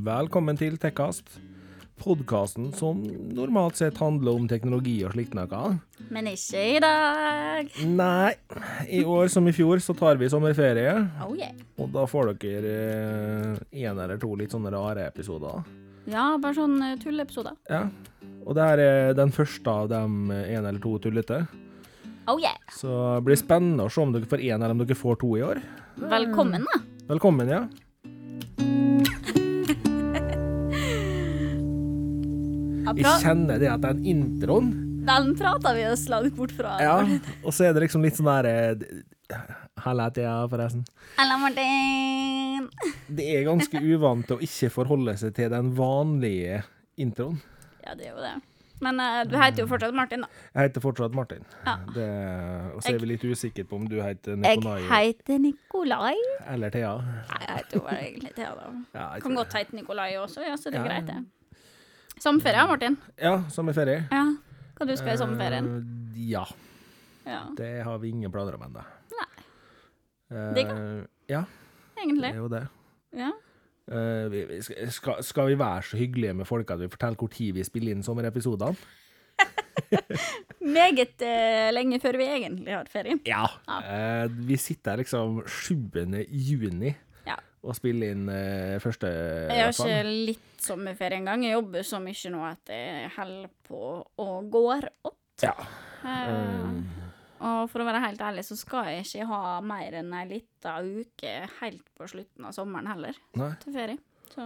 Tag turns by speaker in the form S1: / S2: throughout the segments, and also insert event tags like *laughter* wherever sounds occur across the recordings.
S1: Velkommen til Tekkast. Podkasten som normalt sett handler om teknologi og slikt noe.
S2: Men ikke i dag.
S1: Nei, i år som i fjor så tar vi sommerferie.
S2: Oh yeah.
S1: Og da får dere én eller to litt sånne rare episoder.
S2: Ja, bare sånne eh, tulleepisoder.
S1: Ja. Og det her er den første av dem én eller to tullete.
S2: Oh yeah.
S1: Så det blir spennende å se om dere får én eller om dere får to i år.
S2: Velkommen, da.
S1: Velkommen, ja. Jeg kjenner det at den introen
S2: den prata vi oss langt bort fra.
S1: Ja, og så er det liksom litt sånn der eh, Halla, Thea, forresten.
S2: Halla, Martin.
S1: Det er ganske *laughs* uvant å ikke forholde seg til den vanlige introen.
S2: Ja, det er jo det. Men uh, du heter jo fortsatt Martin, da.
S1: Jeg heter fortsatt Martin.
S2: Ja.
S1: Det, og så er vi litt usikre på om du heter Nikolai.
S2: Jeg heter Nikolai.
S1: eller Thea.
S2: Nei, jeg heter jo egentlig Thea, da.
S1: Ja,
S2: Kan godt hete Nikolai også, ja, så det er
S1: Ja.
S2: greit, det. Sommerferie, Martin.
S1: Ja, sommerferie.
S2: Ja. Hva du skal i sommerferien?
S1: Uh, ja.
S2: Ja,
S1: Det har vi ingen planer om ennå.
S2: Nei. Digg,
S1: Uh, ja,
S2: Egentlig.
S1: det er jo det.
S2: Ja.
S1: Uh, vi, vi skal- skal, skal vi være så hyggelige med folk at vi forteller hvor tid vi spiller inn sommerepisodene? *laughs*
S2: Meget uh, lenge før vi egentlig har ferie.
S1: Ja.
S2: Ja.
S1: Uh, vi sitter her liksom 7. juni
S2: Ja.
S1: og spiller inn eh, første
S2: Jeg har ikke litt sommerferie engang. Jeg jobber så mye nå at jeg holder på og går opp.
S1: Ja.
S2: Eh,
S1: Um,
S2: og for å være helt ærlig, så skal jeg ikke ha mer enn ei lita uke helt på slutten av sommeren heller,
S1: nei.
S2: til ferie. Så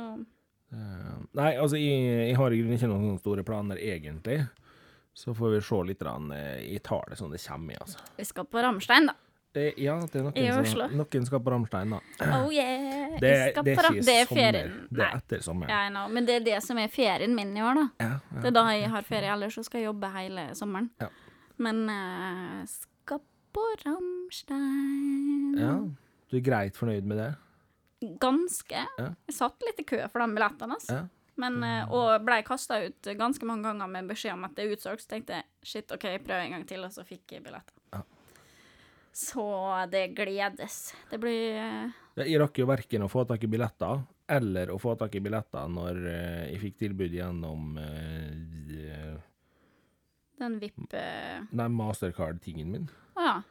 S1: eh, nei, altså jeg, jeg har i ikke noen store planer egentlig. Så får vi se litt. i eh, Jeg som det kommer i, altså.
S2: vi skal på Ramstein, da.
S1: Det, ja, det er noen som, noen skal på Ramstein, da.
S2: Oh yeah!
S1: Det,
S2: skal
S1: det er ikke
S2: det er
S1: sommer.
S2: ferien.
S1: Det er etter sommeren.
S2: ja, know. men det er det som er ferien min i år, da.
S1: Ja,
S2: Det er da jeg har ferie, ellers så skal jeg jobbe hele sommeren.
S1: Ja.
S2: Men uh, skal på Ramstein
S1: ja. Du er greit fornøyd med det?
S2: Ganske.
S1: Ja.
S2: Jeg satt litt i kø for de billettene, altså.
S1: Ja.
S2: Men, eh, og blei kasta ut ganske mange ganger med beskjed om at det er utsolgt. Så tenkte jeg shit, OK, prøv en gang til, og så fikk jeg billetter. Så det gledes. Det blir eh,
S1: Jeg rakk jo verken å få tak i billetter eller å få tak i billetter når eh, jeg fikk tilbud gjennom uh,
S2: den vipp...
S1: Nei, mastercard-tingen min.
S2: Ja.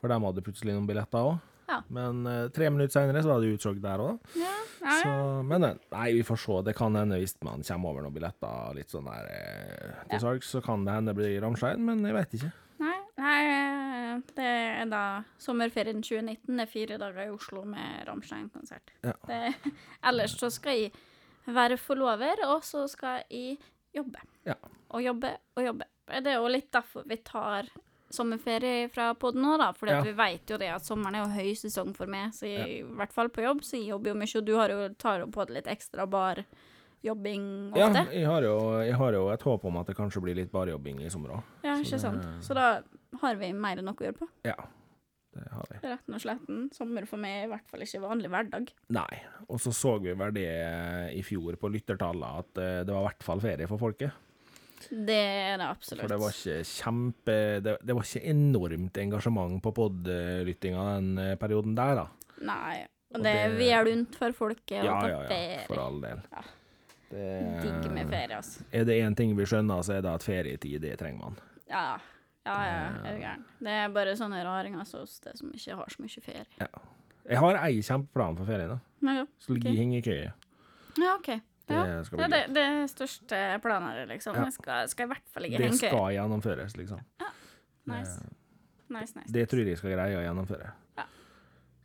S1: For de hadde plutselig noen billetter òg.
S2: Ja.
S1: Men eh, tre minutter seinere så var det utsolgt der òg.
S2: Ja, ja,
S1: Så,
S2: ja.
S1: men eh, nei, vi får se. Det kan hende hvis man kommer over noen billetter litt sånn der eh, til salgs, så kan det hende blir Ramstein, men jeg vet ikke.
S2: Nei, nei, eh, det er da sommerferien 2019. Det er fire dager i Oslo med Rammstein-konsert.
S1: Ja. *laughs*
S2: Ellers så skal jeg være forlover, og så skal jeg jobbe.
S1: Ja.
S2: Og jobbe og jobbe. Det er jo litt derfor vi tar sommerferie fra podden nå, da. For
S1: Ja.
S2: vi vet jo det at sommeren er jo høysesong for meg, så jeg, i hvert fall på jobb, så jeg jobber jo mye. Og du har jo, tar jo på deg litt ekstra barjobbing
S1: Ja,
S2: ofte.
S1: jeg har, jo, jeg har jo et håp om at det kanskje blir litt barjobbing i sommer òg.
S2: Ja, ikke sant. Så da har vi mer enn nok å gjøre på.
S1: Ja, det har vi.
S2: Retten og sletten. Sommer for meg er i hvert fall ikke vanlig hverdag.
S1: Nei. Og så så vi vel det i fjor på lyttertallene, at eh, det var i hvert fall ferie for folket.
S2: Det er det absolutt.
S1: For det var ikke kjempe Det, det var ikke enormt engasjement på podlyttinga den eh, perioden der, da.
S2: Nei. Og
S1: Og
S2: det er
S1: det-
S2: vel rundt for folket
S1: Ja,
S2: å ta
S1: ja, ja. For all del.
S2: Ja.
S1: Det,
S2: Digg med ferie, altså.
S1: Er det én ting vi skjønner, så er det at ferietid, det trenger man.
S2: Ja. Ja, ja, er du gæren. Det er bare sånne raringer som oss det som ikke har så mye ferie.
S1: Jeg har ei kjempeplan for ferien, da.
S2: Ja, ja.
S1: Skal
S2: Ok.
S1: i hengekøye.
S2: ja OK.
S1: Det
S2: Ja. Det er det, det største planen, liksom.
S1: Ja.
S2: Jeg skal, skal i hvert fall ligge i
S1: Det skal gjennomføres, liksom.
S2: Nice. Nice, nice.
S1: Det tror jeg skal greie å gjennomføre.
S2: Ja.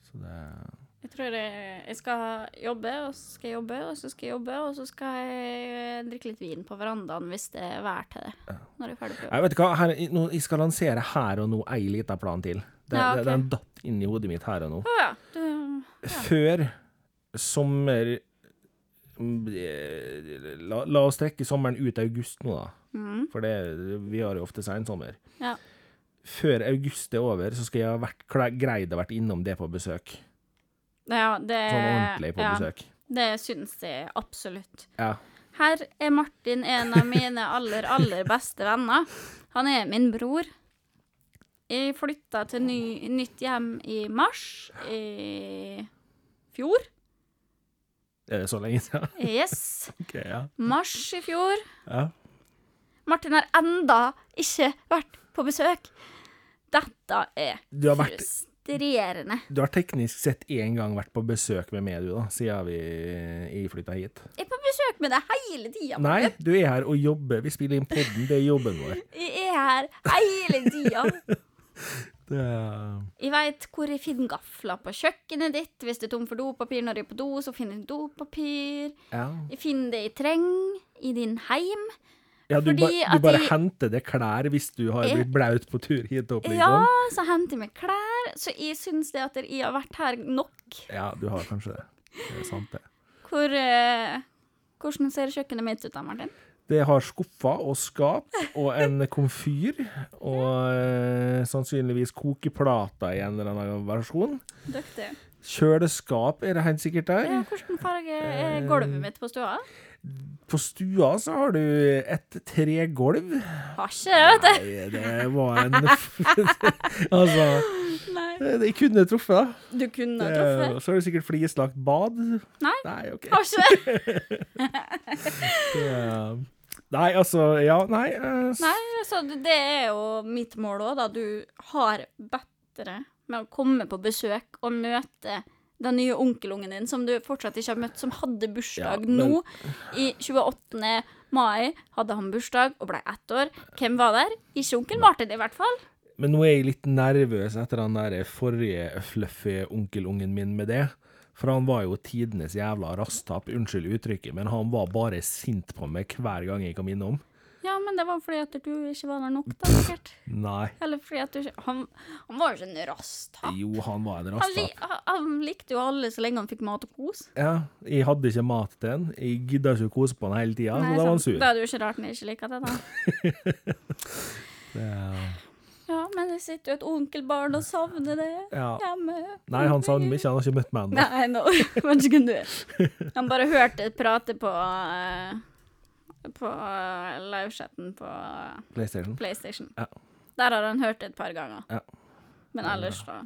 S1: Så det
S2: Jeg tror jeg, jeg skal jobbe, og så skal jeg jobbe, og så skal jeg jobbe, og så skal jeg drikke litt vin på verandaen hvis det er vær til det. Når jeg er ferdig på jobb.
S1: Jeg vet hva, her, jeg skal lansere her og nå ei lita plan til. Den,
S2: Ja, okay.
S1: den datt inn i hodet mitt her og nå.
S2: Oh, ja. Du,
S1: Før sommer la, la oss trekke sommeren ut august nå, da.
S2: mm,
S1: For det, vi har jo ofte sensommer.
S2: ja.
S1: Før august er over, så skal jeg ha vært, greid å vært innom det på besøk.
S2: Ja, det
S1: Sånn ordentlig på
S2: ja,
S1: besøk.
S2: Det syns jeg absolutt.
S1: Ja.
S2: Her er Martin en av mine aller, aller beste venner. Han er min bror. Jeg flytta til ny, nytt hjem i mars i fjor.
S1: Er det så lenge siden? *laughs*
S2: Yes.
S1: Okay, ja.
S2: Mars i fjor.
S1: ja.
S2: Martin har enda ikke vært på besøk. Dette er
S1: Du
S2: frustrerende.
S1: Du har teknisk sett én gang vært på besøk med meg, du, da, siden vi jeg flytta hit.
S2: Jeg er på besøk med deg hele tida.
S1: Nei, du er her og jobber. Vi spiller inn podden, det er jobben vår. *laughs*
S2: Jeg er her hele tida. *laughs*
S1: Det er...
S2: Jeg veit hvor jeg finner gafler på kjøkkenet ditt. Hvis du er tom for dopapir når jeg er på do, så finner jeg dopapir.
S1: Ja.
S2: Jeg finner det jeg trenger i din heim.
S1: Ja du, ba, du bare
S2: jeg-
S1: henter deg klær hvis du har blitt blaut på tur hit opp, liksom?
S2: Ja, så henter jeg meg klær. Så jeg syns det at jeg har vært her nok.
S1: Ja, du har kanskje det. Det er sant, det.
S2: Hvor eh, Hvordan ser kjøkkenet mitt ut da, Martin?
S1: Det har skuffer og skap og en *laughs* komfyr og eh, sannsynligvis kokeplater i en eller annen versjon.
S2: Dyktig.
S1: Kjøleskap er det helt sikkert der.
S2: Ja, hvordan farge er gulvet mitt på stua?
S1: På stua så har du et tregulv.
S2: Har ikke det, vet du.
S1: Nei, det var en *laughs* Altså,
S2: Nei.
S1: Jeg kunne truffet, da.
S2: Du kunne truffet.
S1: så har du sikkert flislagt bad.
S2: Nei.
S1: Nei, okay.
S2: Har ikke det. *laughs*
S1: Det, nei, altså Ja, nei. Uh,
S2: Nei, så det det er jo mitt mål òg, da. Du har bedre med å komme på besøk og møte den nye onkelungen din, som du fortsatt ikke har møtt, som hadde bursdag
S1: Ja, men-
S2: nå. I 28. mai hadde han bursdag og ble ett år. Hvem var der? Ikke onkel Martin, i hvert fall.
S1: Men nå er jeg litt nervøs etter den der forrige fluffy onkelungen min med det. For han var jo tidenes jævla rasstapp, unnskyld uttrykket, men han var bare sint på meg hver gang jeg kom innom.
S2: Men det var fordi at du ikke var der nok, da, sikkert. *laughs*
S1: Nei.
S2: Eller fordi at du ikke Han, han var jo ikke en rasthap.
S1: Jo, han var en
S2: Han, han, han likte jo alle så lenge han fikk mat og kos.
S1: Ja, jeg hadde ikke mat til han. Jeg gidda ikke å kose på han hele tida, så da var han sur.
S2: Da er det jo ikke rart han ikke liker det, da. *laughs*
S1: Det,
S2: Ja, men det sitter jo et onkelbarn og savner det
S1: ja.
S2: hjemme.
S1: Nei, han savner meg ikke, han har ikke møtt meg ennå.
S2: Nei, nå vet ikke hvem du er. *laughs* Han bare hørte prate på eh, På uh, livechatten på eh,
S1: PlayStation.
S2: PlayStation.
S1: Ja.
S2: Der har han hørt det et par ganger.
S1: Ja.
S2: Men ellers, da.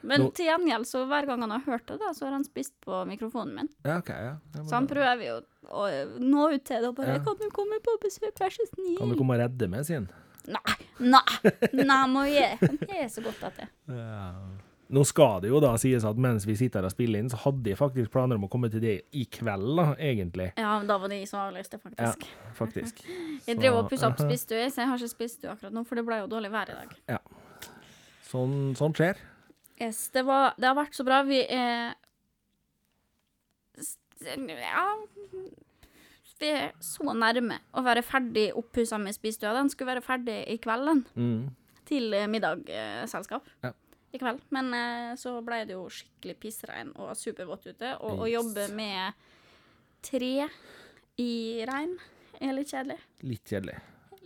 S2: Men
S1: Nå-
S2: til gjengjeld, så hver gang han har hørt det, da, så har han spist på mikrofonen min.
S1: Ja, okay, ja. ja
S2: Så han prøver jo å nå ut til det og bare
S1: Ja.
S2: 'Kan du komme på besøk, vær så snill?'
S1: kan du komme og redde meg, sier han.
S2: Nei, nei, nei, må jeg. Han er så godt at det.
S1: Ja. Nå skal det jo da sies at mens vi sitter og spiller inn, så hadde jeg faktisk planer om å komme til det i kveld, da, egentlig.
S2: Ja, men da var det jeg som avlyste,
S1: Ja,
S2: faktisk.
S1: faktisk. *laughs*
S2: Jeg drev og pussa opp *laughs* spisestue, så jeg har ikke spisestue akkurat nå, for det ble jo dårlig vær i dag.
S1: Sånn, sånn skjer.
S2: Yes, det, var, det har vært så bra. Vi er Ja Vi er så nærme å være ferdig oppussa med spisestua. Den skulle være ferdig i kvelden
S1: Mm.
S2: til eh.
S1: Ja.
S2: I kveld. Men eh, så ble det jo skikkelig pissregn og supervått ute. Og å jobbe med tre i regn er litt kjedelig.
S1: Litt kjedelig.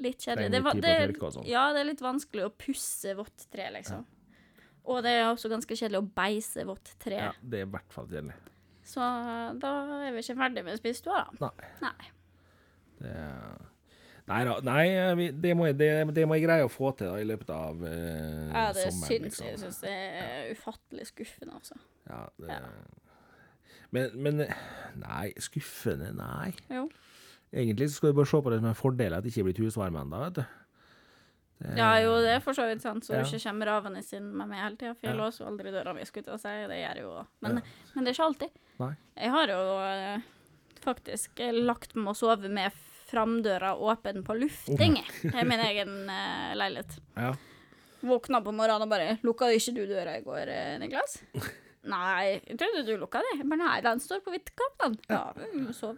S2: Litt kjedelig. Det, var, det,
S1: tørke sånn.
S2: ja, det er litt vanskelig å pusse vått tre, liksom. Og det er også ganske kjedelig å beise vått tre.
S1: Ja, det er i hvert fall kjedelig.
S2: Så da er vi ikke ferdig med spisestua, da.
S1: Nei.
S2: Nei.
S1: Det Nei da. Nei, vi, det, må jeg, det, det må jeg greie å få til da, i løpet av eh,
S2: Ja, det
S1: sommeren.
S2: syns jeg. Jeg
S1: liksom.
S2: syns det er ufattelig skuffende, altså.
S1: Ja, det,
S2: Ja.
S1: Men, men Nei, skuffende? Nei.
S2: Jo.
S1: Egentlig så skal du bare se på det som en fordel at det ikke er blitt husvarme ennå, vet du.
S2: Ja, jo, det er for så vidt sant, så
S1: Ja.
S2: du ikke kommer ravende inn med meg hele tida. For jeg
S1: Ja.
S2: låser jo aldri døra mi, skulle jeg si. Det gjør jeg jo. Men, men det er ikke alltid.
S1: Nei.
S2: Jeg har jo eh, faktisk lagt meg å sove med framdøra åpen på lufting jeg, i min egen uh, leilighet.
S1: Ja.
S2: Våkna på morgenen og bare 'Lukka ikke du døra i går, eh, Niklas?' *laughs* Nei, jeg trodde du lukka det. Men nei, den står på vidt kapp, den. Ja, så sov.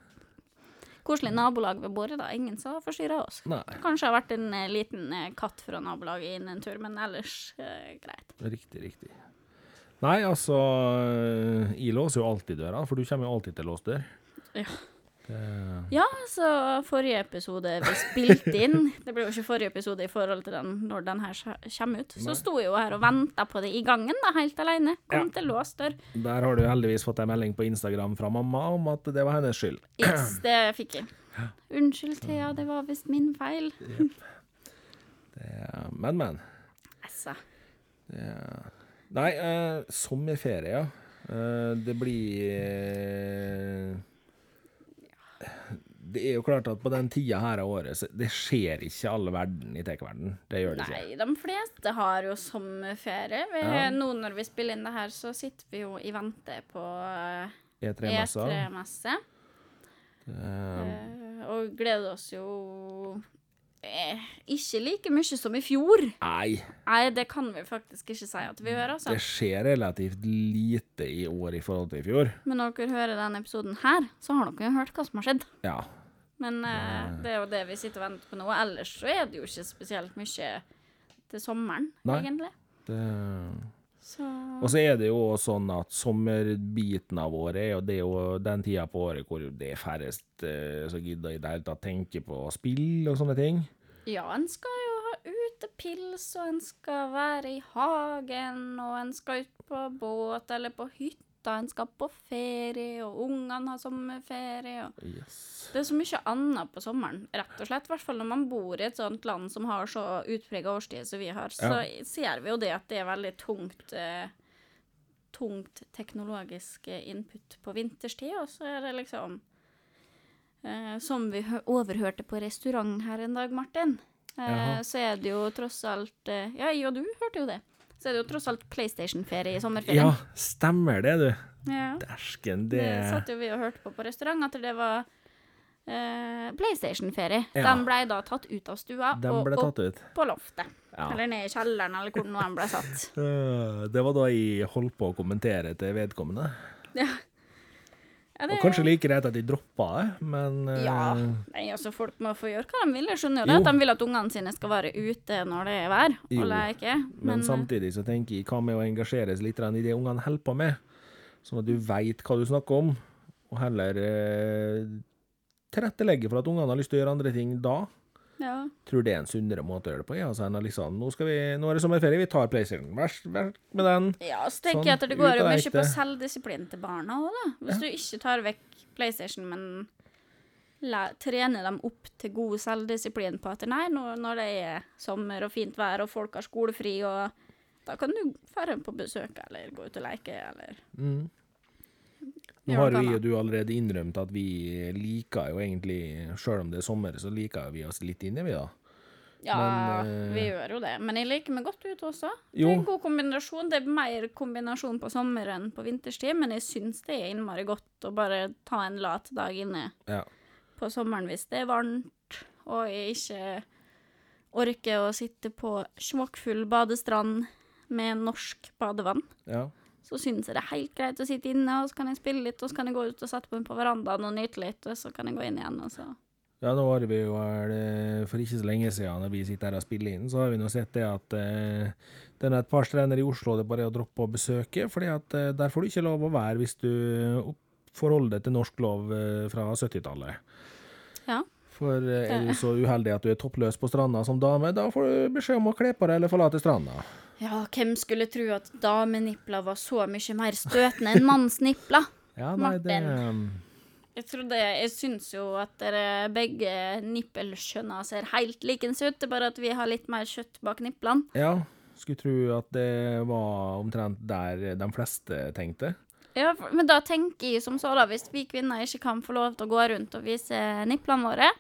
S2: Koselig nabolag ved bordet, da. Ingen som forstyrra oss.
S1: Nei,
S2: Kanskje har vært en eh, liten katt fra nabolaget inn en tur, men ellers greit.
S1: riktig, riktig. Nei, altså Jeg låser jo alltid døra, for du kommer jo alltid til låst dør.
S2: Ja.
S1: Det,
S2: Ja, så forrige episode vi spilte inn Det ble jo ikke forrige episode i forhold til den når den her kommer ut. Så sto jeg jo her og venta på det i gangen, da, helt alene. Kom til låst dør.
S1: der har du heldigvis fått en melding på Instagram fra mamma om at det var hennes skyld.
S2: Yes, det fikk jeg. *clears throat* Unnskyld, Thea, det var visst min feil.
S1: Det, men, men.
S2: Altså.
S1: Det, nei, uh, sommerferie, ja. Uh, Det blir eh, Det er jo klart at på den tida her av året, så det skjer ikke all verden i tech-verden. Det gjør det ikke.
S2: Nei, de fleste har jo sommerferie. Vi,
S1: Ja.
S2: Nå når vi spiller inn det her, så sitter vi jo i vente på eh,
S1: E3-messa.
S2: E3-messe.
S1: Eh,
S2: eh, og gleder oss jo ikke like mye som i fjor.
S1: Nei,
S2: Nei, det kan vi faktisk ikke si at vi gjør, altså.
S1: det skjer relativt lite i år i forhold til i fjor.
S2: Men når dere hører denne episoden her, så har dere jo hørt hva som har skjedd.
S1: Ja.
S2: Men eh, det er jo det vi sitter og venter på nå. Ellers så er det jo ikke spesielt mye til sommeren,
S1: Nei.
S2: egentlig.
S1: Det
S2: Så
S1: Og så er det jo sånn at sommerbiten av året er jo det er jo den tida på året hvor det er færrest eh, som gidder i det hele tatt tenke på spill og sånne ting.
S2: Ja, en skal jo ha utepils, og en skal være i hagen, og en skal ut på båt eller på hytta, en skal på ferie, og ungene har sommerferie. Og
S1: Yes.
S2: det er så mye annet på sommeren, rett og slett. I hvert fall når man bor i et sånt land som har så utprega årstid som vi har, så ser vi jo det at det er veldig tungt eh, tungt teknologisk eh, input på vinterstid, og så er det liksom eh, Som vi overhørte på restaurant her en dag, Martin, eh, så er det jo tross alt eh, Ja, jeg og du hørte jo det. Så er det jo tross alt PlayStation-ferie i sommerferien.
S1: Ja, stemmer det, du.
S2: Ja.
S1: Dæsken,
S2: Det
S1: det
S2: satt jo vi og hørte på på restaurant, at det var eh, PlayStation-ferie.
S1: Ja.
S2: Den ble da tatt ut av stua
S1: de
S2: og opp
S1: ut.
S2: på loftet.
S1: Ja.
S2: Eller ned i kjelleren, eller hvor nå den ble satt.
S1: Øh, *laughs* Det var da jeg holdt på å kommentere til vedkommende.
S2: Ja. Ja, det-
S1: Og kanskje like greit at de droppa det, men
S2: Ja. Nei, altså Folk må få gjøre hva de vil. Jeg skjønner jo det, at de vil at ungene sine skal være ute når det er vær
S1: Jo.
S2: og leke.
S1: Men,
S2: Men, eh,
S1: samtidig så tenker jeg hva med å engasjere seg litt i det ungene holder på med, sånn at du veit hva du snakker om, og heller eh, tilrettelegge for at ungene har lyst til å gjøre andre ting da.
S2: Ja.
S1: Tror det er en sunnere måte å gjøre det på. Ja, så enn å liksom, nå, vi, nå er det sommerferie, vi tar PlayStation. Vær, vær med den.
S2: ja, så tenker
S1: Sånn,
S2: jeg at det går jo mye på selvdisiplin til barna òg, da. Hvis du ikke tar vekk PlayStation, men la, trener dem opp til god selvdisiplin på at nei, nå, når det er sommer og fint vær og folk har skolefri, og da kan du dra på besøk eller gå ut og leke eller
S1: Mm. Nå har vi og du allerede innrømt at vi liker jo egentlig, sjøl om det er sommer, så liker vi oss litt inni, vi da.
S2: Ja,
S1: Men, eh,
S2: vi gjør jo det. Men jeg liker meg godt ute også. Det er en god kombinasjon. Det er mer kombinasjon på sommer enn på vinterstid, men jeg syns det er innmari godt å bare ta en lat dag inne
S1: Ja.
S2: på sommeren hvis det er varmt, og jeg ikke orker å sitte på smokkfull badestrand med norsk badevann.
S1: ja.
S2: Så syns jeg det er helt greit å sitte inne, og så kan jeg spille litt, og så kan jeg gå ut og sette meg på verandaen og nyte litt, og så kan jeg gå inn igjen, og så
S1: Ja, nå har vi jo for ikke så lenge siden, når vi sitter her og spiller inn, så har vi nå sett det at eh, det er et par strender i Oslo det bare er å droppe å besøke, fordi at eh, der får du ikke lov å være hvis du forholder deg til norsk lov eh, fra 70-tallet.
S2: Ja.
S1: For eh, er du så uheldig at du er toppløs på stranda som dame, da får du beskjed om å kle på deg eller forlate stranda.
S2: Ja, hvem skulle tro at damenipler var så mye mer støtende enn mannsnipler? *laughs*
S1: Ja, nei, det
S2: Jeg trodde, jeg syns jo at dere begge nippelskjønner ser helt likens ut, det er bare at vi har litt mer kjøtt bak nipplene.
S1: Ja, skulle tro at det var omtrent der de fleste tenkte.
S2: Ja, men da tenker jeg som så, da, hvis vi kvinner ikke kan få lov til å gå rundt og vise nipplene våre,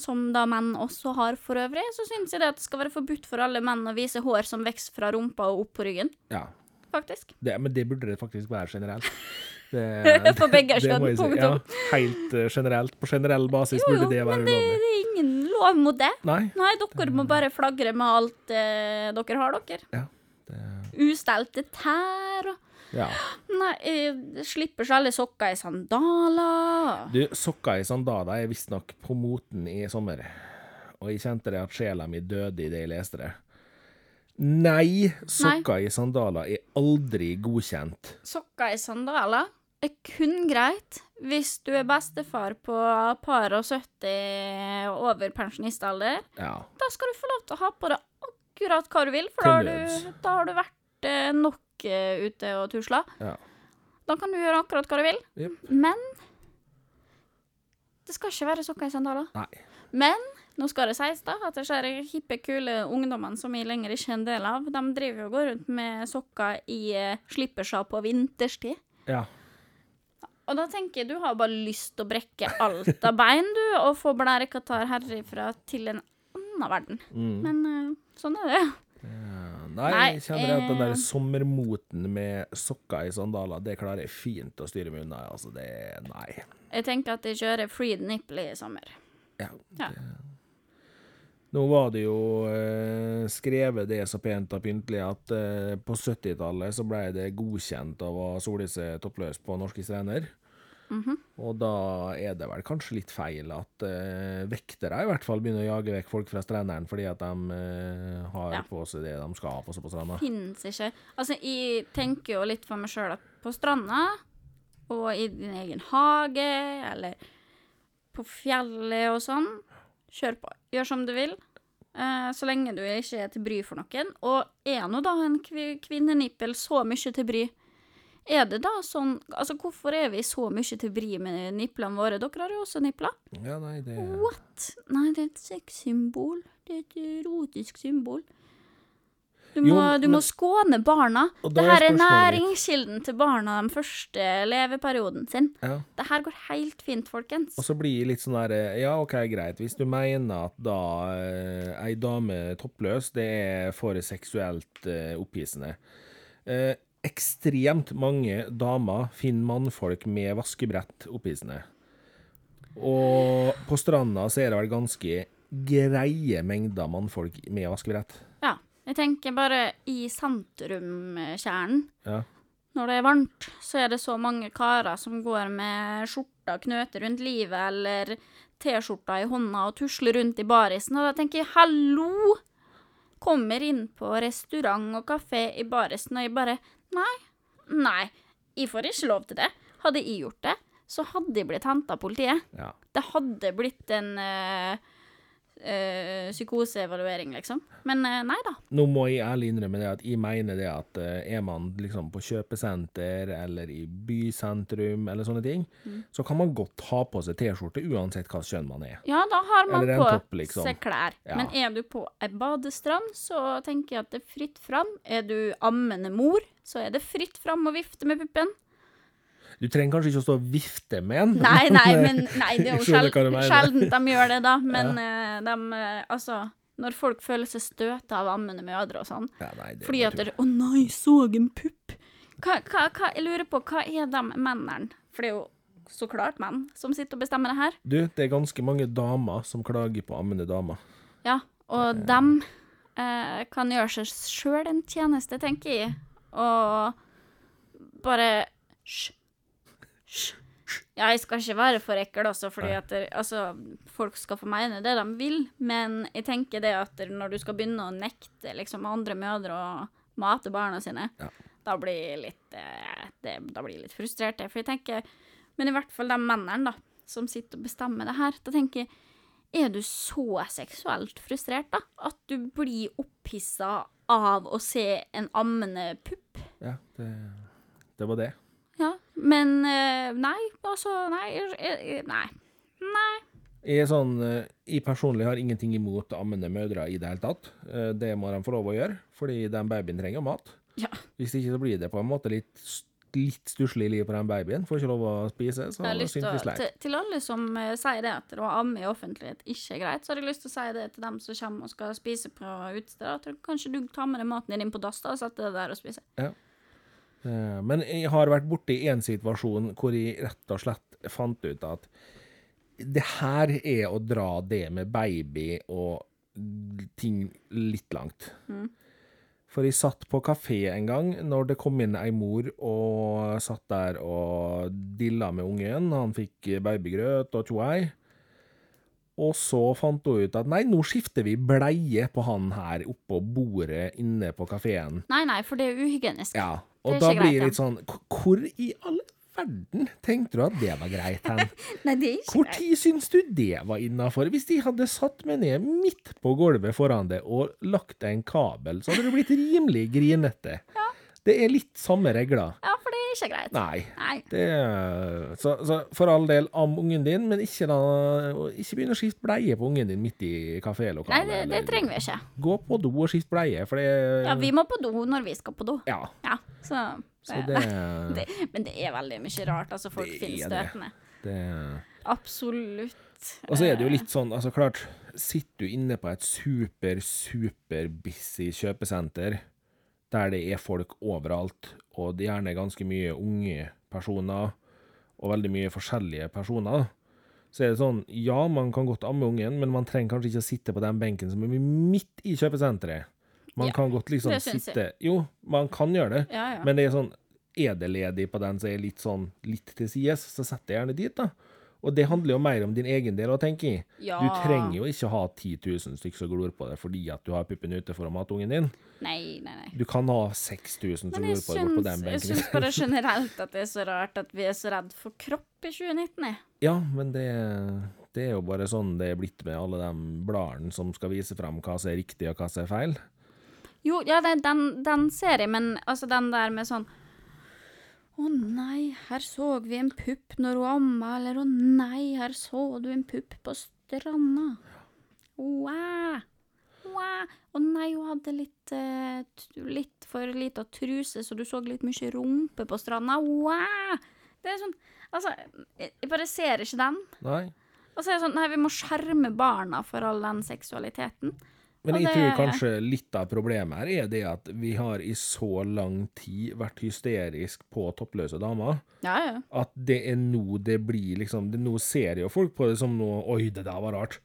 S2: som da menn også har for øvrig, så syns jeg det at det skal være forbudt for alle menn å vise hår som vokser fra rumpa og opp på ryggen,
S1: Ja,
S2: faktisk.
S1: det, men det burde det faktisk være generelt. Det, *laughs*
S2: For begge kjønn, punktum.
S1: Ja, helt eh, generelt. På generell basis
S2: Jo,
S1: burde det være
S2: men det,
S1: men
S2: det er ingen lov mot det.
S1: Nei.
S2: Nei, dere må bare flagre med alt eh, dere har, dere.
S1: Ja, det,
S2: Ustelte tær og
S1: ja.
S2: Nei, slipper så alle sokker i sandaler.
S1: Du, sokker i sandaler er visstnok på moten i sommer. Og jeg kjente det at sjela mi døde idet jeg leste det. Nei, sokker i sandaler er aldri godkjent.
S2: Sokker i sandaler er kun greit hvis du er bestefar på par og 70 over pensjonistalder.
S1: Ja.
S2: Da skal du få lov til å ha på deg akkurat hva du vil, for da har du, da har du vært eh, nok uh, ute og tusla.
S1: Ja.
S2: Da kan du gjøre akkurat hva du vil.
S1: Yep.
S2: Men det skal ikke være sokker i sandaler.
S1: Nei.
S2: Men Nå skal det sies da, at her hippe, kule ungdommene som vi lenger ikke er en del av, de driver og går rundt med sokker i uh, slipperser på vinterstid.
S1: Ja.
S2: Og da tenker jeg, du har bare lyst til å brekke alt av bein, du, og få blærekatarr herifra til en annen verden.
S1: Mm.
S2: Men uh, sånn er det.
S1: Ja, Nei, jeg kjenner at den der
S2: eh,
S1: sommermoten med sokker i sandaler, det klarer jeg fint å styre meg unna. Altså, det Nei.
S2: Jeg tenker at jeg kjører freed nipple i sommer.
S1: Ja.
S2: Ja.
S1: Nå var det jo eh, skrevet det så pent og pyntelig at eh, på 70-tallet så ble det godkjent av å sole seg toppløs på norske strender.
S2: Mhm.
S1: Og da er det vel kanskje litt feil at uh, vektere i hvert fall begynner å jage vekk folk fra strendene fordi at de uh, har
S2: Ja.
S1: på seg det de skal ha på seg på stranda.
S2: Fins ikke. Altså, jeg tenker jo litt for meg sjøl at på stranda, og i din egen hage, eller på fjellet og sånn, kjør på. Gjør som du vil. Uh, så lenge du ikke er til bry for noen. Og er nå da en kvi kvinnenippel så mye til bry? Er det da sånn Altså, hvorfor er vi så mye til bry med nipplene våre? Dere har jo også nipler.
S1: Ja, nei, det
S2: What? Nei, det er et sexsymbol. Det er et erotisk symbol. Du
S1: Jo,
S2: må, du må skåne barna. Det
S1: er
S2: her er næringskilden til barna den første leveperioden sin.
S1: ja.
S2: Det her går helt fint, folkens.
S1: Og så blir det litt sånn der Ja, OK, greit. Hvis du mener at da eh, ei dame toppløs, det er for seksuelt eh, opphissende. Eh, ekstremt mange damer finner mannfolk med vaskebrett opphissende. Og på stranda så er det vel ganske greie mengder mannfolk med vaskebrett.
S2: Ja. Jeg tenker bare i sentrumkjernen.
S1: Ja.
S2: Når det er varmt, så er det så mange karer som går med skjorta knøter rundt livet, eller T-skjorta i hånda og tusler rundt i barisen. Og da tenker jeg hallo! Kommer inn på restaurant og kafé i barisen, og jeg bare Nei, nei, jeg får ikke lov til det. Hadde jeg gjort det, så hadde jeg blitt henta av politiet.
S1: ja.
S2: Det hadde blitt en eh, eh, psykoseevaluering, liksom. Men eh, nei da.
S1: Nå må jeg ærlig innrømme det at jeg mener det at eh, er man liksom på kjøpesenter eller i bysentrum eller sånne ting,
S2: Mm.
S1: så kan man godt ha på seg T-skjorte uansett hva kjønn man er.
S2: Ja, da har man på
S1: topp, liksom.
S2: seg klær.
S1: Ja.
S2: Men er du på ei badestrand, så tenker jeg at det er fritt fram. Er du ammende mor, så er det fritt fram å vifte med puppen.
S1: Du trenger kanskje ikke å stå og vifte med en.
S2: Nei, nei, *laughs* men nei, det er jo
S1: Jeg skjønner hva du
S2: sjel
S1: mener.
S2: sjeldent de gjør det, da. Men ja. de eh, Altså, når folk føler seg støta av ammende mødre og sånn,
S1: Ja, nei,
S2: fordi at de, Å nei, så en pupp. Hva, hva, hva, jeg lurer på, hva er de mennene? For det er jo så klart menn som sitter og bestemmer det her.
S1: Du, det er ganske mange damer som klager på ammende damer.
S2: Ja, og dem eh, kan gjøre seg sjøl en tjeneste, tenker jeg, og bare Hysj. Ja, jeg skal ikke være for ekkel også, fordi at det, altså, folk skal få mene det de vil, men jeg tenker det at når du skal begynne å nekte liksom andre mødre å mate barna sine,
S1: Ja.
S2: da blir jeg litt eh, det, Da blir jeg litt frustrert. For jeg tenker Men i hvert fall de mennene, da, som sitter og bestemmer det her, da tenker jeg er du så seksuelt frustrert, da? At du blir opphissa av å se en ammende pupp?
S1: Ja, det, det var det.
S2: Ja. Men eh, nei, altså Nei. Nei. Nei.
S1: Jeg er sånn, eh, jeg personlig har ingenting imot ammende mødre i det hele tatt. Eh, Det må de få lov å gjøre, fordi den babyen trenger mat.
S2: Ja.
S1: Hvis ikke så blir det på en måte litt, litt stusslig liv på den babyen. Får ikke lov å spise, så
S2: Jeg har lyst til, å, til, til alle som sier det at å amme i offentlighet ikke er greit, så har jeg lyst til å si det til dem som kommer og skal spise på utestedet. Kanskje du tar med deg maten din inn på dass og setter deg der og spiser.
S1: Eh, Men jeg har vært borti en situasjon hvor jeg rett og slett fant ut at det her er å dra det med baby og ting litt langt. For jeg satt på kafé en gang når det kom inn ei mor og satt der og dilla med ungen. Han fikk babygrøt og tjoei. Og så fant hun ut at nei, nå skifter vi bleie på han her oppå bordet inne på kafeen.
S2: Nei, nei, for det er uhygienisk.
S1: Ja, og da blir det litt sånn Hvor i all verden tenkte du at det var greit hen? *laughs*
S2: Nei, det er ikke
S1: Hvor tid syns du det var innafor? Hvis de hadde satt meg ned midt på gulvet foran deg og lagt en kabel, så hadde du blitt rimelig grinete. Ja. Det er litt samme regler.
S2: Ja, er ikke greit.
S1: Nei.
S2: Nei.
S1: Det, så, så for all del, am ungen din, men ikke, da, ikke begynn å skifte bleie på ungen din midt i
S2: Nei,
S1: kafélokalet.
S2: det, det
S1: eller-
S2: trenger vi ikke.
S1: Gå på do og skift bleie, for det
S2: Ja, vi må på do når vi skal på do.
S1: Ja,
S2: Ja, så,
S1: så
S2: det,
S1: det, *laughs*
S2: det, Men det er veldig mye rart. Altså, folk finner
S1: er det.
S2: støtende.
S1: det
S2: Absolutt.
S1: Og så er det jo litt sånn, altså klart, sitter du inne på et super, super busy kjøpesenter, der det er folk overalt, og det er gjerne ganske mye unge personer, og veldig mye forskjellige personer, så er det sånn, ja, man kan godt amme ungen, men man trenger kanskje ikke å sitte på den benken som er midt i kjøpesenteret. Man
S2: Ja,
S1: kan godt liksom sitte Jo, man kan gjøre det,
S2: Ja, ja.
S1: men det er sånn Er det ledig på den som er litt sånn litt til sides, så sett deg gjerne dit, da. Og det handler jo mer om din egen del å tenke i.
S2: ja.
S1: Du trenger jo ikke ha 10 000 stykker som glor på deg fordi at du har puppen ute for å mate ungen din.
S2: Nei, nei, nei.
S1: Du kan ha 6000 som glor på deg på den
S2: jeg
S1: benken.
S2: syns bare *laughs* generelt at det er så rart at vi er så redd for kropp i 2019. jeg.
S1: Ja, men det, det er jo bare sånn det er blitt med alle de bladene som skal vise frem hva som er riktig og hva som er feil.
S2: Jo, ja, den, den, den ser jeg, men altså den der med sånn Å nei, her så vi en pupp når hun amma, eller å nei, her så du en pupp på stranda. Wow. Wow. Å nei, hun hadde litt, eh, t- litt for lita truse, så du så litt mye rumpe på stranda. Wow. Det er sånn Altså, jeg jeg bare ser ikke den.
S1: Nei.
S2: Og så er det sånn Nei, vi må skjerme barna for all den seksualiteten.
S1: Men jeg
S2: det-
S1: tror kanskje litt av problemet her er det at vi har i så lang tid vært hysterisk på toppløse damer.
S2: Ja, ja.
S1: At det er nå det blir liksom det, Nå ser jo folk på det som noe Oi, det der var rart.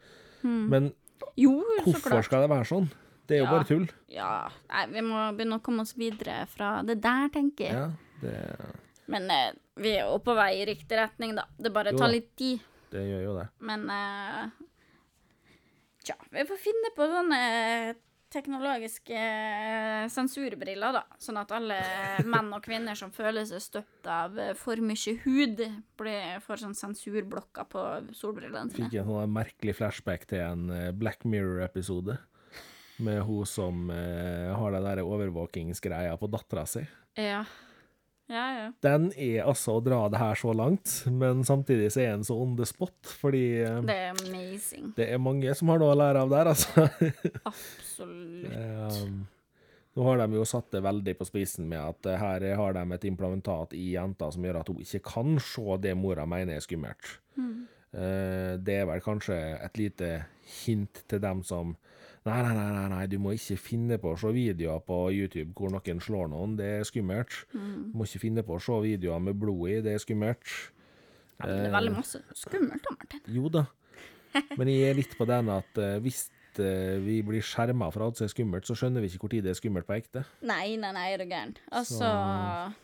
S1: Men
S2: Jo,
S1: hvorfor skal det være sånn? Det er jo
S2: Ja.
S1: bare tull.
S2: Ja, nei, vi må begynne å komme oss videre fra det der, tenker jeg.
S1: Ja, det,
S2: Men eh, vi er jo på vei i riktig retning, da. Det bare
S1: Jo
S2: tar litt tid.
S1: det gjør jo det.
S2: Men eh, Tja, vi får finne på sånne teknologiske eh, sensurbriller, da. Sånn at alle *laughs* menn og kvinner som føler seg støtt av eh, for mye hud, blir, får sånn sensurblokker på solbrillene sine.
S1: Fikk en sånn merkelig flashback til en eh, Black Mirror-episode. Med hun som eh, har den der overvåkingsgreia på dattera si.
S2: Ja. Ja, ja.
S1: Den er altså å dra det her så langt, men samtidig så er den så on the spot, fordi eh,
S2: Det er amazing.
S1: det er mange som har noe å lære av der, altså. *laughs*
S2: Absolutt.
S1: Um, nå har de jo satt det veldig på spissen med at eh, her har de et implementat i jenta som gjør at hun ikke kan se det mora mener er skummelt. Eh, det er vel kanskje et lite hint til dem som Nei, nei, nei, nei, du må ikke finne på å se videoer på YouTube hvor noen slår noen, det er skummelt. Du må ikke finne på å se videoer med blod i, det er skummelt.
S2: Ja, det er veldig masse skummelt da, Martin.
S1: Jo da. Men jeg er litt på den at eh, hvis eh, vi blir skjerma for alt som er skummelt, så skjønner vi ikke tid det er skummelt på ekte.
S2: Nei, nei, nei, er du gæren. Altså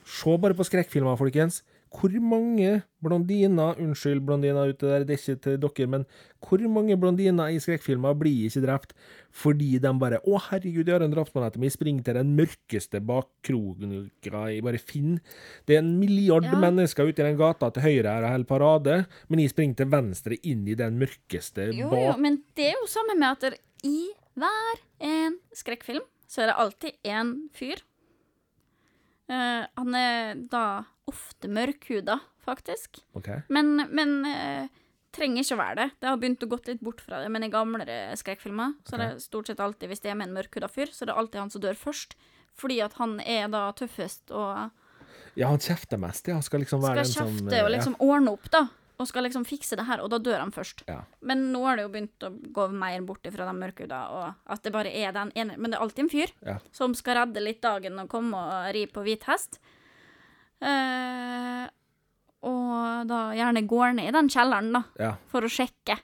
S1: Se bare på skrekkfilmer, folkens. Hvor mange blondiner Unnskyld, blondiner ute der, det er ikke til dere, men hvor mange blondiner i skrekkfilmer blir ikke drept fordi de bare 'Å, herregud, jeg har en drapsmann etter meg', springer til den mørkeste bakkroken jeg bare finner. Det er en milliard
S2: Ja.
S1: mennesker ute i den gata til høyre her og holder parade, men jeg springer til venstre inn i den mørkeste
S2: bak... Jo,
S1: jo,
S2: men det er jo samme med at det, i hver en skrekkfilm så er det alltid en fyr. Uh, han er da ofte mørkhuda, faktisk.
S1: Okay.
S2: Men, men uh, trenger ikke være det. Det har begynt å gått litt bort fra det, men i gamlere skrekkfilmer så er det stort sett alltid, hvis det er med en mørkhuda fyr, så er det alltid han som dør først. Fordi at han er da tøffest og
S1: Ja, han kjefter mest, ja. Skal liksom være
S2: skal
S1: den som
S2: kjefte og liksom ordne opp, da. Og skal liksom fikse det her, og da dør han først.
S1: Ja.
S2: Men nå har det jo begynt å gå mer bort fra de mørkhuda, og at det bare er den ene Men det er alltid en fyr
S1: Ja.
S2: som skal redde litt dagen og komme og ri på hvit hest. Eh, og da gjerne går ned i den kjelleren, da,
S1: ja.
S2: for å sjekke.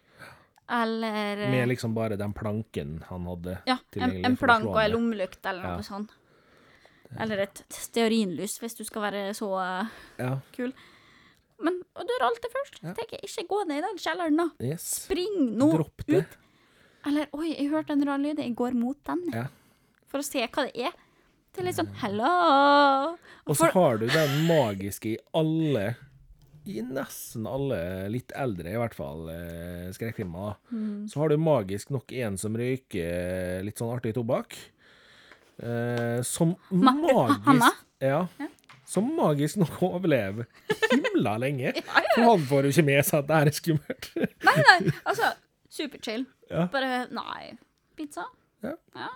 S2: Eller eh,
S1: Med liksom bare den planken han hadde
S2: Ja, en,
S1: tilgjengelig
S2: en
S1: en
S2: plank og ei lommelykt eller
S1: Ja.
S2: sånt. Eller et stearinlys, hvis du skal være så eh,
S1: Ja.
S2: kul. Men og dør alltid først.
S1: Ja.
S2: Tenker ikke gå ned i den kjelleren, da.
S1: Yes.
S2: Spring nå ut. Eller oi, jeg hørte en rar lyd. Jeg går mot den.
S1: Ja.
S2: For å se hva det er. Det er litt sånn hello.
S1: Og så har du den magiske i alle I nesten alle litt eldre, i hvert fall, eh, skrekkfilmer.
S2: Mm.
S1: Så har du magisk nok en som røyker litt sånn artig tobakk. Eh, som
S2: Ma-
S1: magisk
S2: ja,
S1: Ja. som magisk nok overlever himla lenge. *laughs* For han får jo ikke med seg at det her er skummelt. *laughs*
S2: Nei, nei, altså, superchill.
S1: Ja.
S2: Bare Nei. Pizza?
S1: Ja.
S2: Ja.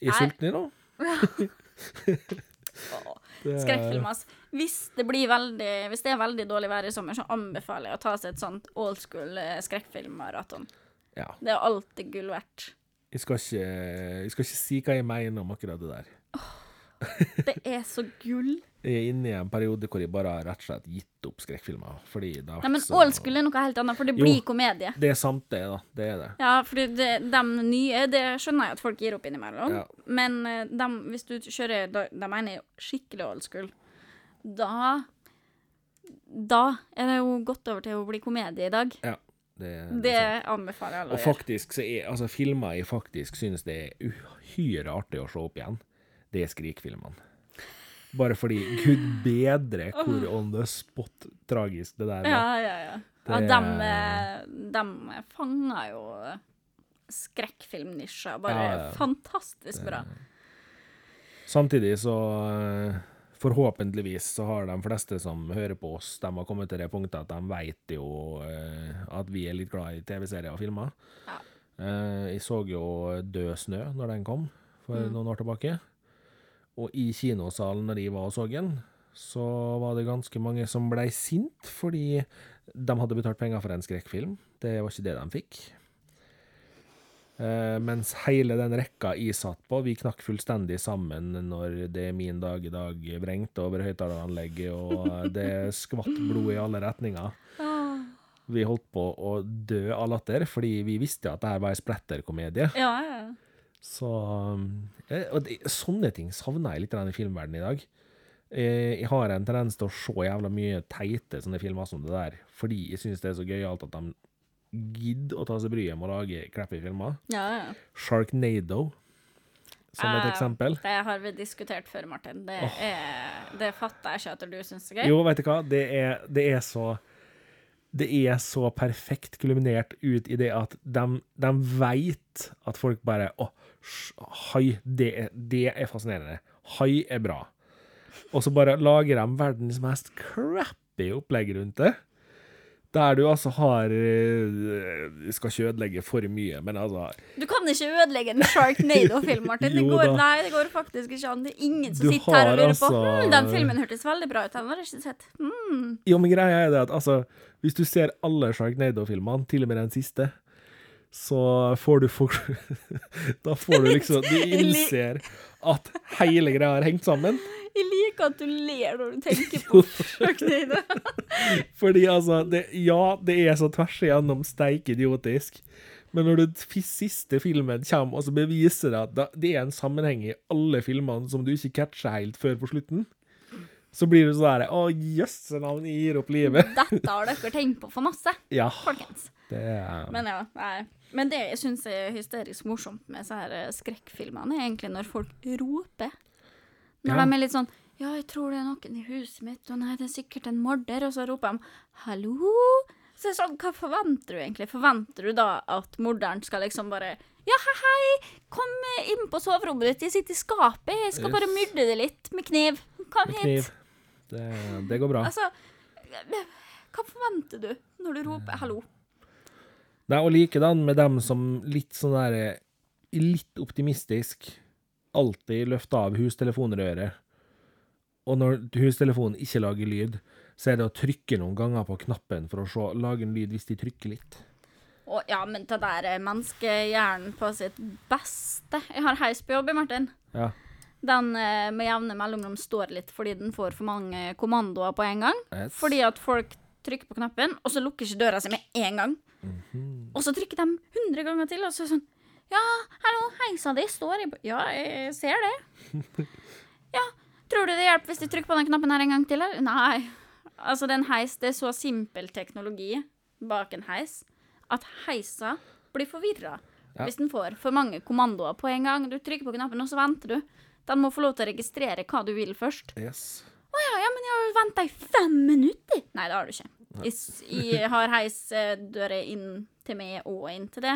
S1: Er sulten i nå? *laughs*
S2: Åh. *laughs*
S1: Det-
S2: Skrekkfilm, ass. Hvis det, blir veldig, hvis det er veldig dårlig vær i sommer, så anbefaler jeg å ta seg et sånt old school eh, skrekkfilmmaraton.
S1: Ja.
S2: Det er alltid gull verdt.
S1: Jeg skal, ikke, jeg skal ikke si hva jeg mener om akkurat det der.
S2: Det er så gull.
S1: Jeg er inne i en periode hvor jeg bare har rett og slett gitt opp skrekkfilmer. Fordi det har
S2: Nei, men
S1: vært så
S2: old school er noe helt annet, for det
S1: Jo.
S2: blir komedie.
S1: Det er sant, det, da. Det er det.
S2: Ja, fordi de nye, det skjønner jeg at folk gir opp innimellom.
S1: Ja.
S2: Men de, hvis du kjører de, de mener jo skikkelig old school, da Da er det jo gått over til å bli komedie i dag.
S1: Ja. Det,
S2: Det
S1: det er
S2: anbefaler jeg alle
S1: Og
S2: å gjøre.
S1: faktisk så er altså filmer jeg faktisk synes det er uhyre artig å se opp igjen, det er Skrik-filmene. Bare fordi Gud bedre hvor on the spot tragisk det der var.
S2: Ja, ja, ja.
S1: Det-
S2: ja, de, de fanger jo skrekkfilmnisja. Bare
S1: Ja, ja.
S2: fantastisk bra.
S1: Samtidig så eh, Forhåpentligvis så har de fleste som hører på oss, de har kommet til det punktet at de vet jo eh, at vi er litt glad i TV-serier og filmer.
S2: Ja.
S1: Eh, jeg så jo Død snø når den kom, for
S2: Mm.
S1: noen år tilbake. Og i kinosalen når de var og så den, så var det ganske mange som blei sint fordi de hadde betalt penger for en skrekkfilm. Det var ikke det de fikk. Uh, mens hele den rekka jeg satt på, vi knakk fullstendig sammen når det er min dag i dag vrengte over høyttaleranlegget, og det skvatt blod i alle retninger. Vi holdt på å dø av latter, fordi vi visste at det her var ei spletterkomedie.
S2: Ja, ja.
S1: Så eh, Og det, sånne ting savner jeg litt i denne filmverdenen i dag. Eh, Jeg har en tendens til å se jævla mye teite sånne filmer som det der, fordi jeg syns det er så gøyalt at de gidder å ta seg bryet med å lage crappy filmer.
S2: ja, ja.
S1: Sharknado, som et
S2: Eh,
S1: eksempel.
S2: Det har vi diskutert før, Martin. Det, er, det fatter jeg ikke at du syns er gøy.
S1: Jo, vet du hva, det er, det er så det er så perfekt kulminert ut i det at de, de veit at folk bare Å, hai, det det er fascinerende. Hai er bra. Og så bare lager de verdens mest crappy opplegg rundt det. Der du altså har Du skal ikke ødelegge for mye, men altså
S2: Du kan ikke ødelegge en Sharknado-film, Martin. Det *laughs* går, nei, det går faktisk ikke an. Det er ingen som
S1: Du
S2: sitter her og lurer
S1: altså-
S2: på hm, Den filmen hørtes veldig bra ut. Den har jeg ikke sett. Mm.
S1: Jo, men greia er det at altså, hvis du ser alle Sharknado-filmene, til og med den siste, så får du for... *laughs* Da får du liksom Du *laughs* innser at hele greia har hengt sammen.
S2: Jeg liker at du ler når du tenker på Sharknado. *laughs*
S1: Fordi altså det, Ja, det er så tvers igjennom steik idiotisk. Men når du siste filmen kommer og så beviser det at det er en sammenheng i alle filmene som du ikke catcher helt før på slutten, så blir du sånn her Å, jøsse navn, jeg gir opp livet. *laughs*
S2: Dette har dere tenkt på for masse,
S1: Ja,
S2: folkens.
S1: det er
S2: Men ja, nei. Men det jeg syns er hysterisk morsomt med så her eh, skrekkfilmene, er egentlig når folk roper. Når
S1: Ja.
S2: de er litt sånn Ja, jeg tror det er noen i huset mitt, og nei, det er sikkert en morder, og så roper de 'hallo'. Så sånn, hva forventer du egentlig? Forventer du da at morderen skal liksom bare Ja, hei, hei, kom inn på soverommet ditt, jeg sitter i skapet, jeg skal bare myrde det litt med kniv. Kom hit.
S1: Det, det går bra.
S2: Altså, hva forventer du når du roper 'hallo'?
S1: Nei, og likedan med dem som litt sånn der Litt optimistisk alltid løfter av hustelefonrøret. Og når hustelefonen ikke lager lyd, så er det å trykke noen ganger på knappen for å se, lage en lyd hvis de trykker litt.
S2: Å, ja, men det der er menneskehjernen på sitt beste. Jeg har heis på jobb, Martin.
S1: Ja.
S2: Den eh, med jevne mellomrom står litt fordi den får for mange kommandoer på en gang.
S1: Yes.
S2: Fordi at folk trykker på knappen, og så lukker ikke døra seg med en gang. Og så trykker de hundre ganger til, og så sånn Ja, hallo, heisa di står i Ja, jeg ser det. *laughs* Ja, tror du det hjelper hvis de trykker på den knappen her en gang til, eller? Nei. Altså, det er en heis, det er så simpel teknologi bak en heis at heisa blir forvirra
S1: Ja.
S2: hvis den får for mange kommandoer på en gang. Du trykker på knappen, og så venter du. Den må få lov til å registrere hva du vil først.
S1: Yes.
S2: Å ja, ja, men jeg har venta i fem minutter! Nei, det har du ikke. Jeg, jeg har heisdører inn til meg og inn til det.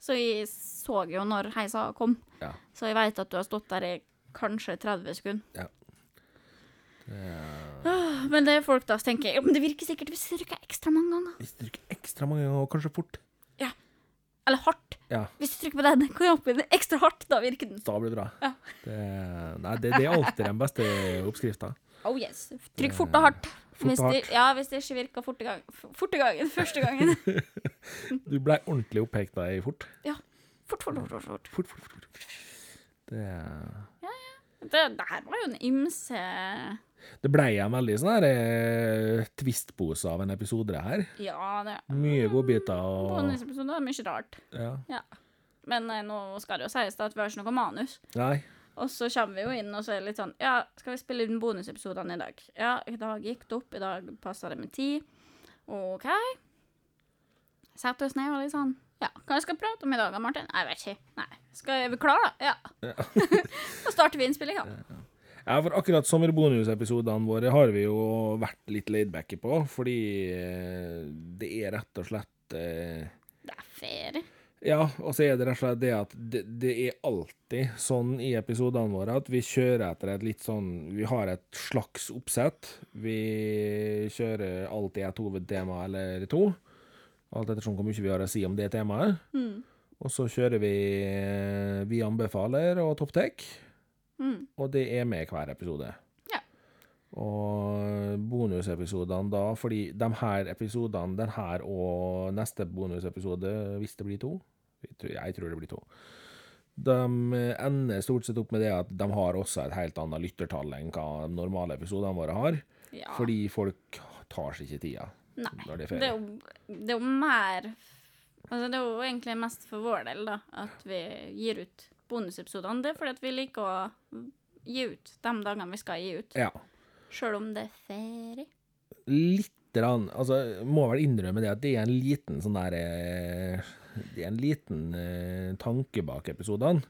S2: Så jeg så jo når heisa kom.
S1: Ja.
S2: Så jeg veit at du har stått der i kanskje 30 sekunder. Ja. Men det er folk da tenker ja, men det virker sikkert hvis du trykker ekstra mange ganger.
S1: Hvis du trykker ekstra mange ganger, og kanskje fort, Ja.
S2: Eller hardt.
S1: Ja,
S2: Hvis du trykker på den knappen ekstra hardt, da virker den.
S1: da blir det bra.
S2: Ja.
S1: Det, nei, det, det er alltid den beste oppskrifta.
S2: Oh yes. Trykk fort og hardt.
S1: Fort
S2: Hvis
S1: og
S2: det, ja, hvis det ikke virker forte gang, forte gangen første gangen. *laughs*
S1: Du ble ordentlig opphekta i fort.
S2: Fort, fort, fort, fort, fort.
S1: Fort, fort, fort. fort. Det,
S2: Det, det her var jo en ymse
S1: det ble en veldig sånn her eh, twistpose av en episode, det her.
S2: Ja, det
S1: Mye godbiter og
S2: Bonusepisode var mye rart.
S1: ja.
S2: Ja. Men eh, nå skal det jo sies da at vi har ikke noe manus.
S1: Nei.
S2: Og så kommer vi jo inn, og så er det litt sånn Ja, skal vi spille inn bonusepisodene i dag? Ja, i dag gikk det opp. I dag passa det med tid. OK. Sette oss ned og litt sånn Ja, hva skal vi prate om i dag, Martin? Jeg vet ikke. Nei. Skal vi klare, da? Ja. *laughs* da starter vi innspillinga.
S1: Ja, for akkurat sommerbonusepisodene våre har vi jo vært litt laidbacke på, fordi eh, det er rett og slett eh,
S2: Det er ferie.
S1: Ja, og så er det rett og slett det at det, det er alltid sånn i episodene våre at vi kjører etter et litt sånn Vi har et slags oppsett. Vi kjører alltid et hovedtema eller to. Alt ettersom hvor mye vi har å si om det temaet.
S2: Mm.
S1: Og så kjører vi eh, Vi anbefaler og topptek.
S2: Mm.
S1: Og det er med hver episode.
S2: Ja.
S1: Og bonusepisodene da, fordi de her episodene, den her og neste bonusepisode, hvis det blir to Jeg tror, jeg tror det blir to. De ender stort sett opp med det at de har også et helt annet lyttertall enn hva de normale episodene våre har.
S2: Ja.
S1: Fordi folk tar seg ikke tida
S2: Nei.
S1: det
S2: Det er, jo, det er jo mer Altså, det er jo egentlig mest for vår del, da, at vi gir ut bonusepisodene. Det er fordi vi liker å gi ut de dagene vi skal gi ut.
S1: Ja.
S2: Sjøl om det er ferie.
S1: Litt rann, altså, må vel innrømme det at det er en liten sånn der eh, Det er en liten eh, tanke bak episodene.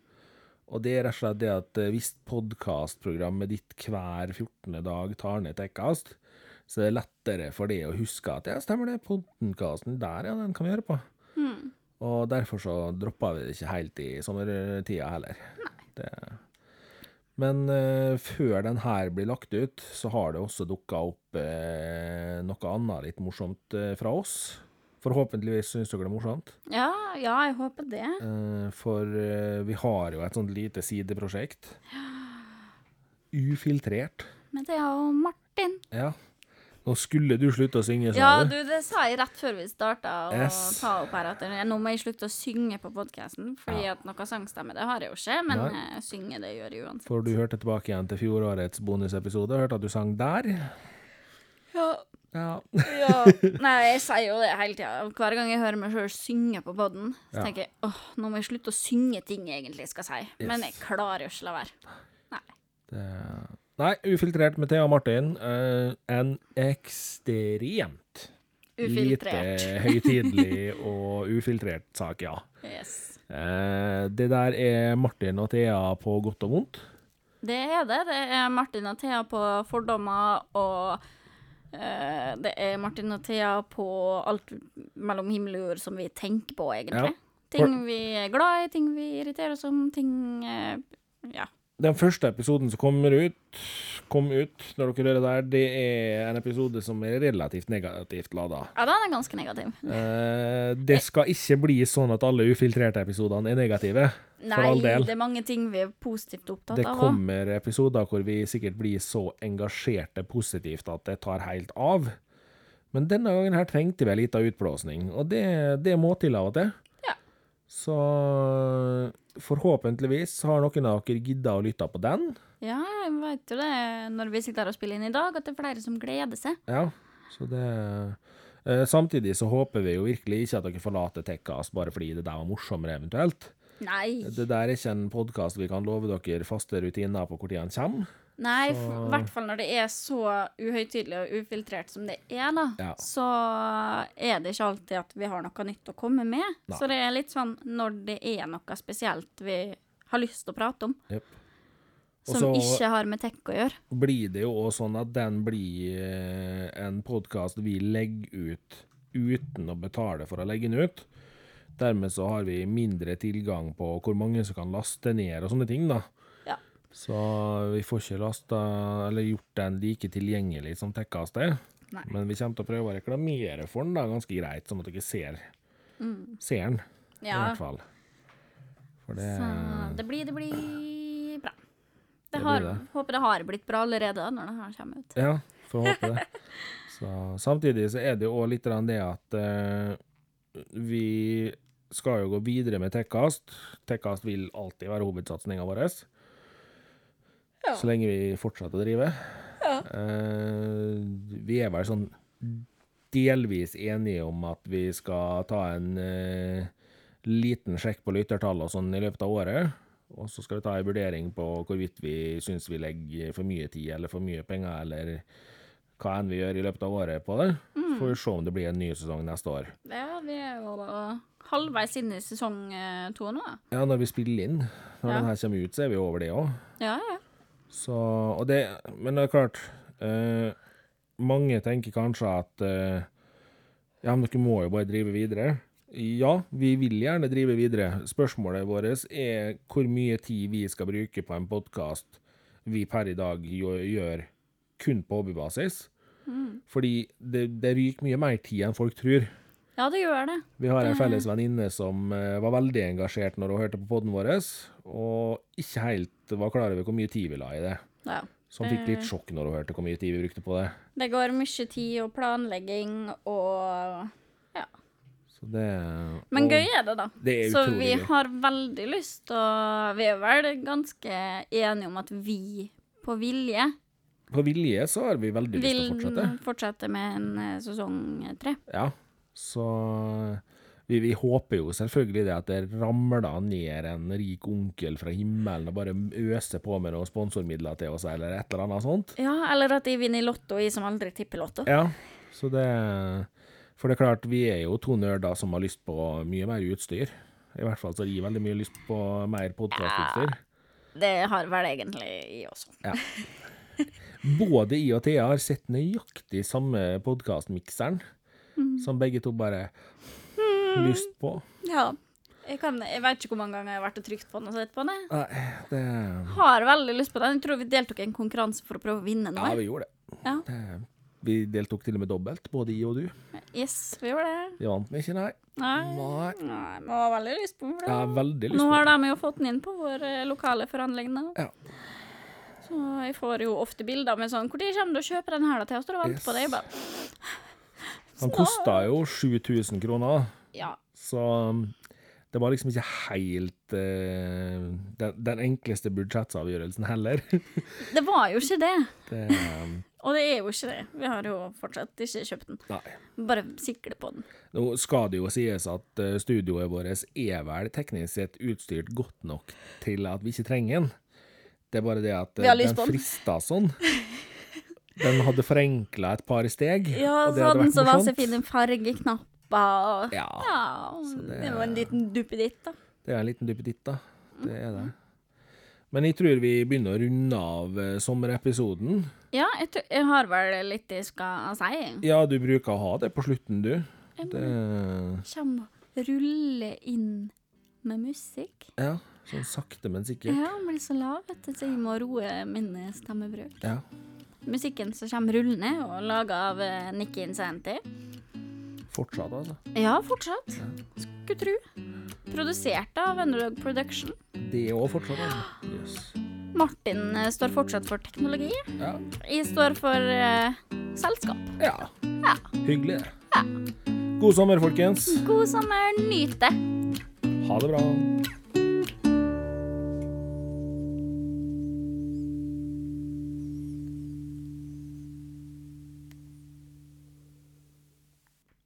S1: Og det er rett og slett det at eh, hvis podkastprogrammet ditt hver 14. dag tar ned et ekkast, så det er lettere for de å huske at ja, stemmer det, podkasten der, ja, den kan vi høre på.
S2: Mm.
S1: Og derfor så droppa vi det ikke helt i sommertida heller. Det. Men uh, før den her blir lagt ut, så har det også dukka opp uh, noe annet litt morsomt uh, fra oss. Forhåpentligvis syns dere det er morsomt.
S2: Ja, ja, jeg håper det.
S1: For vi har jo et sånt lite sideprosjekt. Ufiltrert.
S2: Men det er jo Martin.
S1: Ja. Nå skulle du slutte å synge, sa
S2: Ja,
S1: du.
S2: det sa jeg rett før vi starta å
S1: Yes.
S2: ta opp her. At nå må jeg slutte å synge på podkasten. Fordi
S1: Ja.
S2: at noe sangstemme, det har jeg jo ikke. Men
S1: Nei.
S2: eh, synge, det gjør jeg uansett.
S1: For du hørte tilbake igjen til fjorårets bonusepisode, hørte at du sang der.
S2: Ja,
S1: Ja.
S2: Ja. *laughs* Nei, jeg sier jo det hele tida. Hver gang jeg hører meg sjøl synge på poden, så tenker jeg åh, nå må jeg slutte å synge ting jeg egentlig skal si. Men jeg klarer jo ikke la være. Nei.
S1: Ufiltrert med Thea og Martin. Uh, en ekstremt
S2: Ufiltrert.
S1: lite høytidelig og ufiltrert sak, ja.
S2: Yes.
S1: Uh, det der er Martin og Thea på godt og vondt.
S2: Det er det. Det er Martin og Thea på fordommer, og uh, det er Martin og Thea på alt mellom himmel og jord som vi tenker på, egentlig.
S1: Ja.
S2: Ting vi er glad i, ting vi irriterer oss om, ting Ja.
S1: Den første episoden som kommer ut, kom ut når dere hører der, det er en episode som er relativt negativt lada.
S2: ja, den er ganske negativ.
S1: Eh, det skal ikke bli sånn at alle ufiltrerte episodene er negative. For all
S2: Nei,
S1: del.
S2: det er mange ting vi er positivt opptatt av. Det
S1: kommer episoder hvor vi sikkert blir så engasjerte positivt at det tar helt av. Men denne gangen her trengte vi en liten utblåsning, og det, det må til av og til. Så forhåpentligvis har noen av dere gidda å lytte på den.
S2: Ja, jeg vet jo det når vi sitter her og spiller inn i dag, at det er flere som gleder seg.
S1: Ja, så det eh, Samtidig så håper vi jo virkelig ikke at dere forlater Tekkas bare fordi det der var morsommere, eventuelt.
S2: Nei.
S1: Det der er ikke en podkast vi kan love dere faste rutiner på tid den kommer.
S2: Nei, i hvert fall når det er så uhøytidelig og ufiltrert som det er, da.
S1: Ja.
S2: Så er det ikke alltid at vi har noe nytt å komme med.
S1: Nei.
S2: Så det er litt sånn når det er noe spesielt vi har lyst til å prate om,
S1: Yep.
S2: Som ikke har med tech å gjøre.
S1: blir det jo også sånn at den blir eh, en podkast vi legger ut uten å betale for å legge den ut. Dermed så har vi mindre tilgang på hvor mange som kan laste ned og sånne ting, da.
S2: Ja.
S1: Så vi får ikke lasta eller gjort den like tilgjengelig som Tekkast er. Men vi kommer til å prøve å reklamere for den da, ganske greit, sånn at dere ser, ser den, i hvert fall. For det
S2: så det blir, det blir bra. Det
S1: Det
S2: har,
S1: blir det.
S2: håper det har blitt bra allerede når det her kommer ut.
S1: Ja, får håpe det. *laughs* Så, samtidig så er det jo òg litt det at uh, vi skal jo gå videre med Tekkast. Tekkast vil alltid være hovedsatsinga vår.
S2: Ja.
S1: Så lenge vi fortsetter å drive. Eh, vi er vel sånn delvis enige om at vi skal ta en uh, liten sjekk på lyttertallene sånn i løpet av året. Og så skal vi ta en vurdering på hvorvidt vi syns vi legger for mye tid eller for mye penger, eller hva enn vi gjør i løpet av året på det. Får vi se om det blir en ny sesong neste år.
S2: Ja, vi er jo halvveis inn i sesong eh, to nå.
S1: Ja, når vi spiller inn. Når
S2: Ja.
S1: den her kommer ut, så er vi over det òg.
S2: Ja, ja.
S1: Så, og det, men det er klart eh, Mange tenker kanskje at eh, Ja, men dere må jo bare drive videre. Ja, vi vil gjerne drive videre. Spørsmålet vårt er hvor mye tid vi skal bruke på en podkast vi per i dag gjør kun på hobbybasis. Fordi det, det ryker mye mer tid enn folk tror.
S2: Ja, det gjør det.
S1: Vi har en felles venninne som eh, var veldig engasjert når hun hørte på podden vår, og ikke helt var klar over hvor mye tid vi la i det.
S2: Ja.
S1: Så hun fikk litt sjokk når hun hørte hvor mye tid vi brukte på det.
S2: Det går mye tid og planlegging og Ja.
S1: Så det
S2: Men gøy er det, da.
S1: Det er
S2: Så vi har veldig lyst til å Vi er vel ganske enige om at vi på vilje
S1: På vilje så har vi veldig lyst til å fortsette.
S2: fortsette med en eh, sesong tre.
S1: Ja, så vi, vi håper jo selvfølgelig det at det ramler ned en rik onkel fra himmelen og bare øser på med noen sponsormidler til oss, eller et eller annet sånt.
S2: Ja, eller at de vinner Lotto, i som aldri tipper Lotto.
S1: Ja, så det For det er klart, vi er jo to nerder som har lyst på mye mer utstyr. I hvert fall så gir jeg veldig mye lyst på mer podkastutstyr.
S2: Det har vel egentlig i også.
S1: Både I og Thea har sett nøyaktig samme podkastmikseren,
S2: Mm.
S1: som begge to bare lyst på.
S2: Ja. Jeg, kan, jeg vet ikke hvor mange ganger jeg har vært og trykt på den og sett på den.
S1: Nei, det
S2: Har veldig lyst på den. Jeg tror vi deltok i en konkurranse for å prøve å vinne
S1: Ja, vi gjorde det.
S2: Ja.
S1: det. Vi deltok til og med dobbelt, både I og du.
S2: Yes, vi gjorde det.
S1: Vi vant ikke, nei.
S2: Nei,
S1: Nei.
S2: Nei men jeg har veldig lyst på den. Ja,
S1: Jeg veldig lyst
S2: Nå har de jo fått den inn på vår eh, lokale forhandling nå.
S1: Ja.
S2: Så jeg får jo ofte bilder med sånn 'Når kommer du og kjøper den her, da?' til oss?' Og du venter på det. Jeg bare
S1: Den kosta jo 7000 kroner,
S2: Ja.
S1: så um, det var liksom ikke helt uh, den, den enkleste budsjettavgjørelsen heller. *laughs*
S2: Det var jo ikke det.
S1: det, um,
S2: Og det er jo ikke det. Vi har jo fortsatt ikke kjøpt den.
S1: nei.
S2: Bare sikle på den.
S1: Nå skal det jo sies at eh, studioet vårt er vel teknisk sett utstyrt godt nok til at vi ikke trenger den. Det er bare det at eh, den frister sånn. *laughs* Den hadde forenkla et par steg.
S2: Ja,
S1: og det
S2: så
S1: hadde
S2: hadde den
S1: vært
S2: så var så fine fargeknapper og
S1: Ja,
S2: Ja,
S1: det-
S2: det var en liten duppeditt, da.
S1: det er en liten duppeditt, da. Det er det. Men jeg tror vi begynner å runde av eh, sommerepisoden.
S2: Ja, jeg, tror, jeg har vel litt jeg skal si.
S1: Ja, du bruker å ha det på slutten, du.
S2: Jeg
S1: Det,
S2: Kjem og ruller inn med musikk.
S1: ja, sånn sakte, men sikkert.
S2: Ja, blir så lav, vet du, så jeg må roe mine stemmebruk.
S1: Ja.
S2: Musikken som kommer rullende, og laga av uh, Nikki Insanity.
S1: Fortsatt, altså.
S2: Ja, fortsatt. Skulle tru. Produsert av Underdog Production.
S1: Det òg fortsatt, altså. Yes.
S2: Martin uh, står fortsatt for teknologi.
S1: Ja.
S2: Jeg står for uh, selskap.
S1: ja.
S2: Ja.
S1: Hyggelig, det. God sommer, folkens.
S2: God sommer, nyt det!
S1: Ha det bra.